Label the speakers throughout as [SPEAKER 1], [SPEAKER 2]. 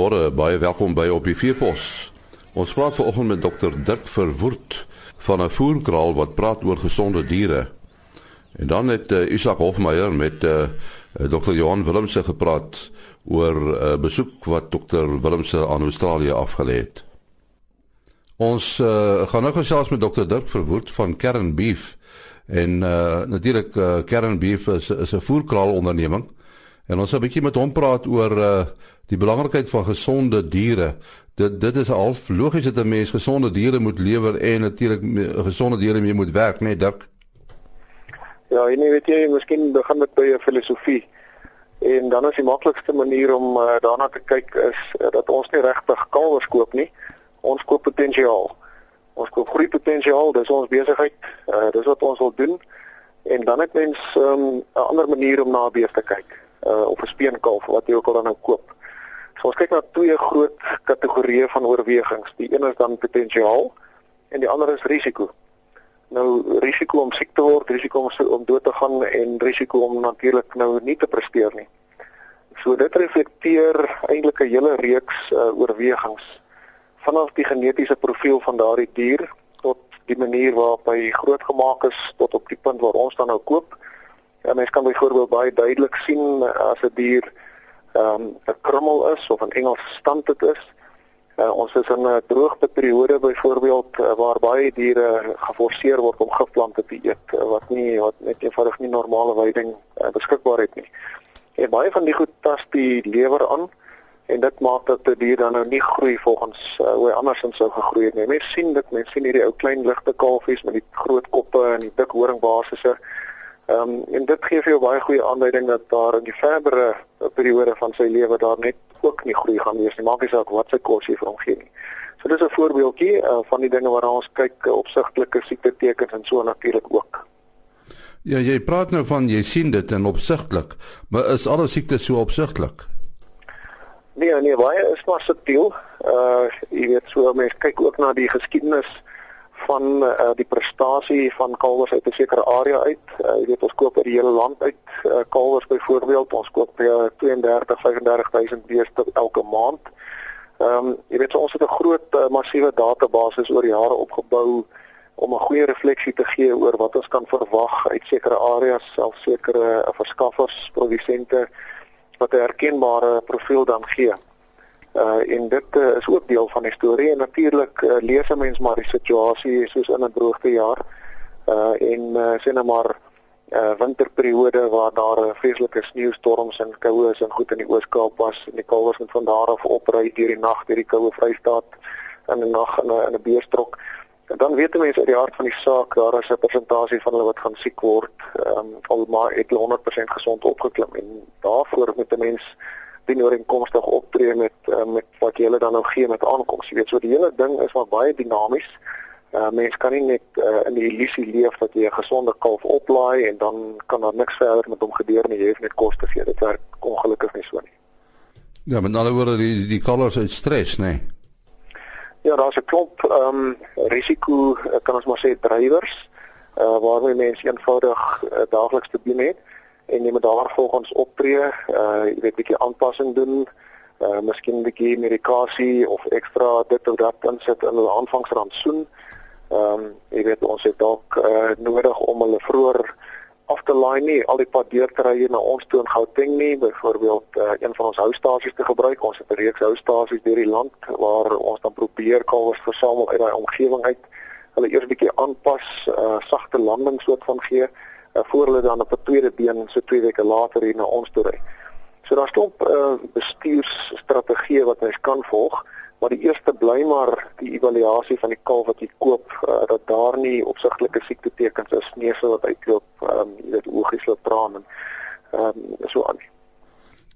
[SPEAKER 1] Goeiemôre, baie welkom by op die Vierpos. Ons praat vanoggend met dokter Dirk Verwoerd van 'n voerkraal wat praat oor gesonde diere. En dan het uh, Isak Hofmeyer met uh, dokter Johan Willemse gepraat oor 'n uh, besoek wat dokter Willemse aan Australië afgelê het. Ons uh, gaan nou gesels met dokter Dirk Verwoerd van Kern Beef. En uh, natuurlik uh, Kern Beef is is 'n voerkraal onderneming. En ons gaan 'n bietjie met hom praat oor uh, die belangrikheid van gesonde diere. Dit dit is half logies dat 'n mens gesonde diere moet lewer en natuurlik gesonde diere mee moet werk, net Dirk.
[SPEAKER 2] Ja, en jy weet jy, miskien begin met by 'n filosofie. En dan is die maklikste manier om uh, daarna te kyk is uh, dat ons nie regtig kalwers koop nie. Ons koop potensiaal. Ons koop groei potensiaal, dis ons besigheid. Uh, dis wat ons wil doen. En dan het mens ehm, 'n um, ander manier om na beeste te kyk uh, of 'n speenkalf wat jy ook al dan nou koop. So ons kyk na twee groot kategorieë van oorwegings. Die een is dan potensiaal en die ander is risiko. Nou risiko om siek te word, risiko om om dood te gaan en risiko om natuurlik nou nie te presteer nie. So dit reflekteer eintlik 'n hele reeks uh, oorwegings vanaf die genetiese profiel van daardie dier tot die manier waarop hy grootgemaak is tot op die punt waar ons dan nou koop. Ja, mens kan byvoorbeeld baie duidelik sien as 'n dier ehm um, 'n krummel is of 'n Engels stand dit is. Uh, ons is in 'n droogteperiode byvoorbeeld uh, waar baie diere geforseer word om gifplante te eet uh, wat nie wat net eenvoudig nie normale veiding uh, beskikbaar het nie. En baie van die goed tas die lewer aan en dit maak dat die dier dan nou nie groei volgens uh, hoe andersins sou gegroei het nie. Mense sien dit, mense sien hierdie ou klein ligte kalfies met die groot koppe en die dik horingbasisse. Ehm um, en dit gee vir jou baie goeie aanduiding dat daar in die verdere periode van sy lewe daar net ook nie groei gaan wees nie. Maak nie saak wat sy kos jy vir hom gee nie. So dis 'n voorbeeldjie uh, van die dinge waarna ons kyk uh, opsigtelike siekte tekens en so natuurlik ook.
[SPEAKER 1] Ja, jy praat nou van jy sien dit en opsigtelik, maar is alle siektes so opsigtelik?
[SPEAKER 2] Nee, nee, baie is maar subtiel. Uh jy weet so mense kyk ook na die geskiedenis van uh, die prestasie van kalwers uit 'n sekere area uit. Uh, jy weet ons koop uit die hele land uit uh, kalwers byvoorbeeld. Ons koop by 32 35000 beeste elke maand. Ehm um, jy weet so ons het 'n groot uh, massiewe database oor jare opgebou om 'n goeie refleksie te gee oor wat ons kan verwag uit sekere areas, self sekere uh, verskaffers, produsente wat 'n herkenbare profiel dan gee. Uh en dit uh, is ook deel van die storie en natuurlik uh, lees 'n mens maar die situasie soos in 'n droogtejaar. Uh en uh, sien nou maar uh winterperiode waar daar uh, vreeslike sneeustorms en koue is en goed in die Oos-Kaap was en die kalwers moet van daar af opry deur die nag deur die koue Vrystaat in 'n nag in 'n in 'n beestrok. En dan weet mense uit die hart van die saak daar is 'n persentasie van hulle wat gaan siek word. Ehm um, al maar het 100% gesond opgeklim en daarvoor moet 'n mens dienooreenkomstig optree met uh, met wat jy hulle dan nou gee met aankoms. Jy weet so die hele ding is maar baie dinamies. Uh mens kan nie net uh, in die illusie leef dat jy 'n gesonde kalf oplaai en dan kan daar niks verder met hom gebeur nie. Jy het net kos te gee. Dit werk ongelukkig nie so nie.
[SPEAKER 1] Ja, met alle woorde die die kalvers uit stres, nê. Nee.
[SPEAKER 2] Ja, daar's 'n klomp ehm um, risiko kan ons maar sê drywers uh waarmee mense eenvoudig uh, daagliks te doen het en jy moet daar volgens optree, uh jy weet bietjie aanpassing doen, uh miskien bietjie medikasie of ekstra dit of dat insit in hulle aanvangsrantsoen. Ehm um, jy weet ons het dalk uh nodig om hulle vroeër af te laai nie al die pad deur te ry na ons toe in Gauteng nie, byvoorbeeld uh, een van ons houstasies te gebruik. Ons het 'n reeks houstasies deur die land waar ons dan probeer kalwers versamel uit daai omgewing uit. Hulle eers bietjie aanpas, uh sagte landing soort van gee uh, voor hulle dan op 'n tweede been so twee weke later hier na ons toe ry. So daar stop 'n uh, bestuursstrategie wat mens kan volg, maar die eerste bly maar die evaluasie van die kalf wat jy koop uh, dat daar nie opsigtelike siekte tekens is nie so wat uitloop, um, jy weet oogies loop traan en ehm um, so aan.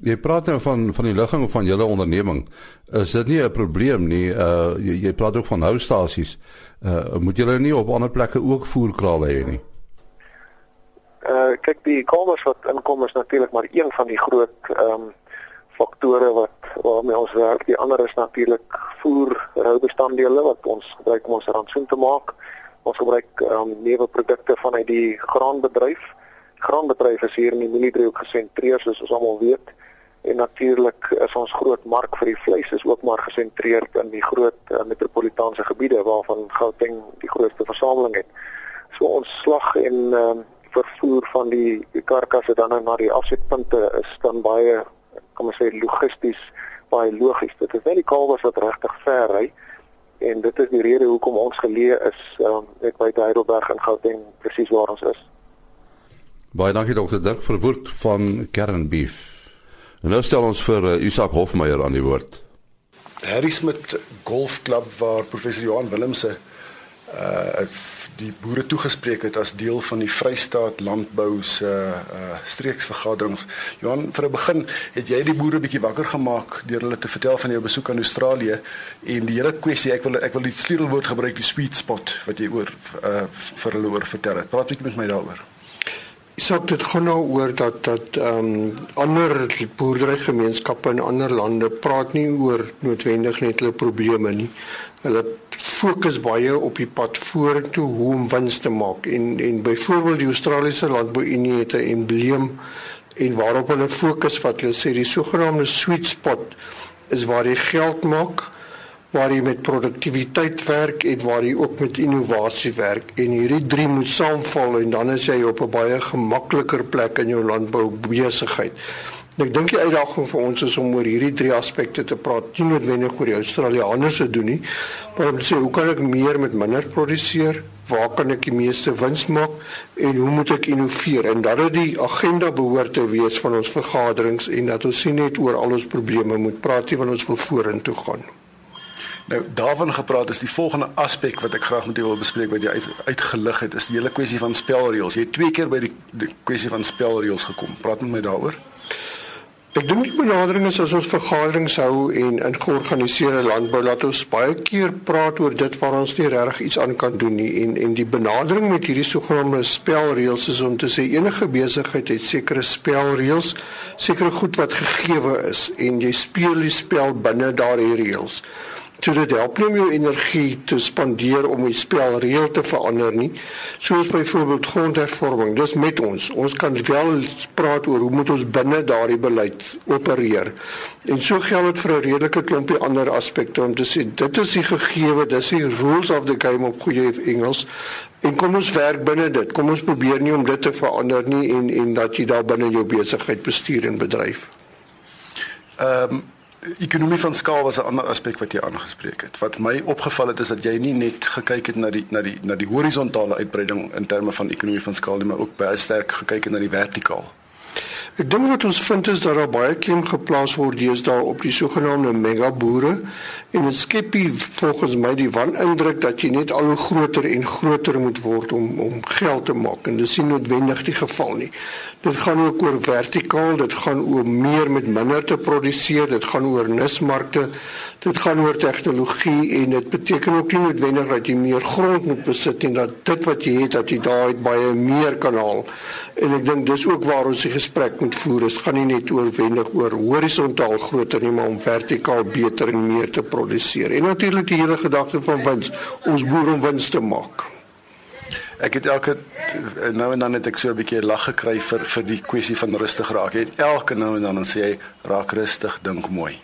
[SPEAKER 1] Jy praat nou van van die ligging van julle onderneming. Is dit nie 'n probleem nie? Uh jy, jy praat ook van houstasies. Uh moet julle nie op ander plekke ook voerkrale hê nie?
[SPEAKER 2] Uh kyk die kalwers wat inkom is natuurlik maar een van die groot ehm um, faktore wat waarmee ons werk. Die ander is natuurlik voer roubestanddele wat ons gebruik om ons rantsoen te maak. Ons gebruik ehm um, nuwe produkte vanuit die graanbedryf. Graanbedryf is hier in die mieliedriehoek gesentreer soos ons almal weet. en natuurlik is ons groot mark vir die vleis is ook maar gesentreerd in die groot uh, metropolitaanse gebiede waarvan Gauteng die grootste versameling het. So ons slag en uh, vervoer van die, die karkasse dan na die afsetpunte is dan baie kom ons sê logisties baie logies. Dit is net die kalwers wat regtig ver ry en dit is die rede hoekom ons geleë is um, net by Heidelberg in Gauteng presies waar ons is.
[SPEAKER 1] Baie dankie dokter Dirk Verwoerd van Kernbeef. En nou stel ons vir uh, Isak Hofmeyer aan die woord.
[SPEAKER 3] Harry Smith Golfklub waar professor Johan Willemse uh die boere toegespreek het as deel van die Vrystaat Landbou se uh streeksvergaderings. Johan, vir 'n begin, het jy die boere bietjie wakker gemaak deur hulle te vertel van jou besoek aan Australië en die hele kwessie, ek wil ek wil die sleutelwoord gebruik, die sweet spot wat jy oor uh vir hulle oor vertel het. Praat bietjie met my daaroor.
[SPEAKER 4] Isak dit gaan nou oor dat dat ehm um, ander boerderygemeenskappe in ander lande praat nie oor noodwendig net hulle probleme nie. Hulle fokus baie op die pad vorentoe hoe om wins te maak en en byvoorbeeld die Australiese Landbouunie het 'n embleem en waarop hulle fokus wat hulle sê die sogenaamde sweet spot is waar jy geld maak waar jy met produktiwiteit werk en waar jy ook met innovasie werk en hierdie drie moet saamval en dan is jy op 'n baie gemakliker plek in jou landbou besigheid. Ek dink die uitdaging vir ons is om oor hierdie drie aspekte te praat, nie noodwendig oor die Australiërs se doen nie, maar om te sê hoe kan ek meer met minder produseer? Waar kan ek die meeste wins maak en hoe moet ek innoveer? En dat dit die agenda behoort te wees van ons vergaderings en dat ons nie net oor al ons probleme moet praat nie, want ons wil vorentoe gaan.
[SPEAKER 3] Nou daarvan gepraat is die volgende aspek wat ek graag met u wil bespreek wat jy uit, uitgelig het is die hele kwessie van spelreëls. Jy het twee keer by die, die kwessie van spelreëls gekom. Praat met my daaroor.
[SPEAKER 4] Ek dink die benadering is as ons vergaderings hou en in georganiseerde landbou laat ons baie keer praat oor dit waar ons nie regtig iets aan kan doen nie en en die benadering met hierdie sogenaamde spelreëls is om te sê enige besigheid het sekere spelreëls, sekere goed wat gegee is en jy speel die spel binne daardie reëls. So dit help nie om jou energie te spandeer om die spelreël te verander nie. Soos byvoorbeeld grondhervorming. Dis met ons. Ons kan wel praat oor hoe moet ons binne daardie beleid opereer. En so geld dit vir 'n redelike klompie ander aspekte om te sê dit is die gegewe, dis die rules of the game op goeie Engels. En kom ons werk binne dit. Kom ons probeer nie om dit te verander nie en en dat jy daar binne jou besigheid bestuur en bedryf.
[SPEAKER 3] Ehm um ekonomie van skaal was 'n ander aspek wat jy aangespreek het. Wat my opgeval het is dat jy nie net gekyk het na die na die na die horisontale uitbreiding in terme van ekonomie van skaal nie, maar ook baie sterk gekyk het na die vertikaal.
[SPEAKER 4] Ek dink wat ons vind is dat daar baie klem geplaas word deesdae op die sogenaamde mega boere en dit skep volgens my die wanindruk dat jy net al hoe groter en groter moet word om om geld te maak en dis nie noodwendig die geval nie. Dit gaan ook oor vertikaal, dit gaan oor meer met minder te produseer, dit gaan oor nismarkte, dit gaan oor tegnologie en dit beteken ook nie noodwendig dat jy meer grond moet besit en dat dit wat jy het dat jy daai baie meer kan haal. En ek dink dis ook waar ons die gesprek moet voer. Dit gaan nie net oorwendig oor horisontaal groter nie, maar om vertikaal beter en meer te produseer. En natuurlik die hele gedagte van wins, ons boer om wins te maak.
[SPEAKER 3] Ek het elke nou en dan net ek so 'n bietjie lag gekry vir vir die kwessie van rustig raak. Het elke nou en dan sê hy raak rustig, dink mooi.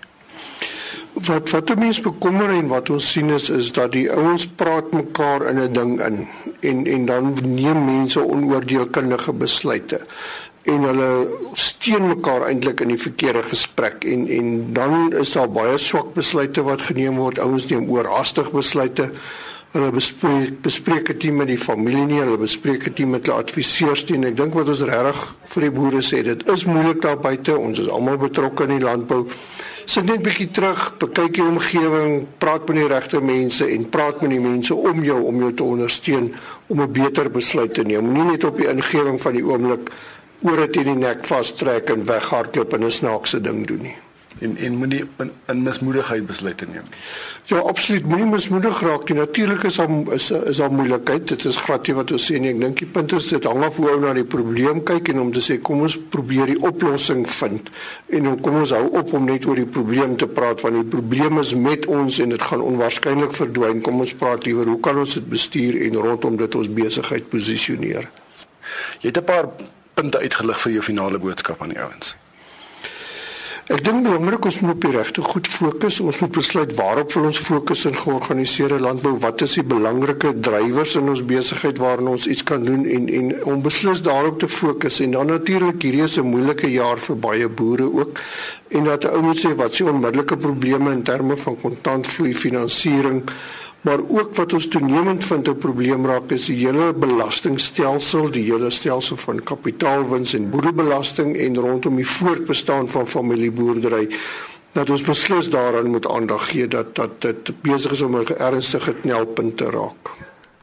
[SPEAKER 4] Wat wat mense bekommer en wat ons sien is is dat die ouens praat mekaar in 'n ding in en en dan neem mense onoordeelkundige besluite en hulle steun mekaar eintlik in die verkeerde gesprek en en dan is daar baie swak besluite wat geneem word. Ouens neem oorhaastig besluite hulle bespreek bespreek dit met die familie nie, hulle bespreek dit met hulle adviseurs nie. Ek dink wat ons regtig vir die boere sê, dit is moeilik daar buite. Ons is almal betrokke in die landbou. Sit net bietjie terug, bekyk jou omgewing, praat met die regte mense en praat met die mense om jou om jou te ondersteun om 'n beter besluit te neem. Moenie net op die ingewing van die oomblik dit in die nek vastrek en weghardloop en 'n snaakse ding doen nie
[SPEAKER 3] en en moenie in, in mismoedigheid besluite neem.
[SPEAKER 4] Ja, absoluut moenie mismoedig raak nie. Natuurlik is daar is is daar moeilikheid. Dit is glad nie wat ons sê nie. Ek dink die punt is dit hang af hoe ou na die probleem kyk en om te sê kom ons probeer die oplossing vind en dan kom ons hou op om net oor die probleem te praat want die probleem is met ons en dit gaan onwaarskynlik verdwyn. Kom ons praat liewer hoe kan ons dit bestuur en rondom dit ons besigheid posisioneer.
[SPEAKER 3] Jy het 'n paar punte uitgelig vir jou finale boodskap aan die ouens.
[SPEAKER 4] Ek dink belangrik ons moet op die regte goed fokus. Ons moet besluit waarop wil ons fokus in georganiseerde landbou? Wat is die belangrike drywers in ons besigheid waarin ons iets kan doen en en om beslis daarop te fokus. En dan natuurlik hierdie is 'n moeilike jaar vir baie boere ook. En dat ou moet sê wat se onmiddellike probleme in terme van kontantvloei, finansiering maar ook wat ons toenemend vind 'n probleem raak is die hele belastingstelsel, die hele stelsel van kapitaalwins en boerebelasting en rondom die voortbestaan van familieboerdery dat ons beslis daaraan moet aandag gee dat dat dit besig is om 'n ernstige knelpunt te raak.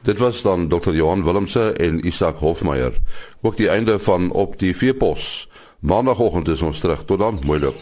[SPEAKER 1] Dit was dan Dr. Johan Willemse en Isak Hofmeyer. Ook die einde van op die veepos. Maandagoggend is ons terug. Tot dan, mooi loop.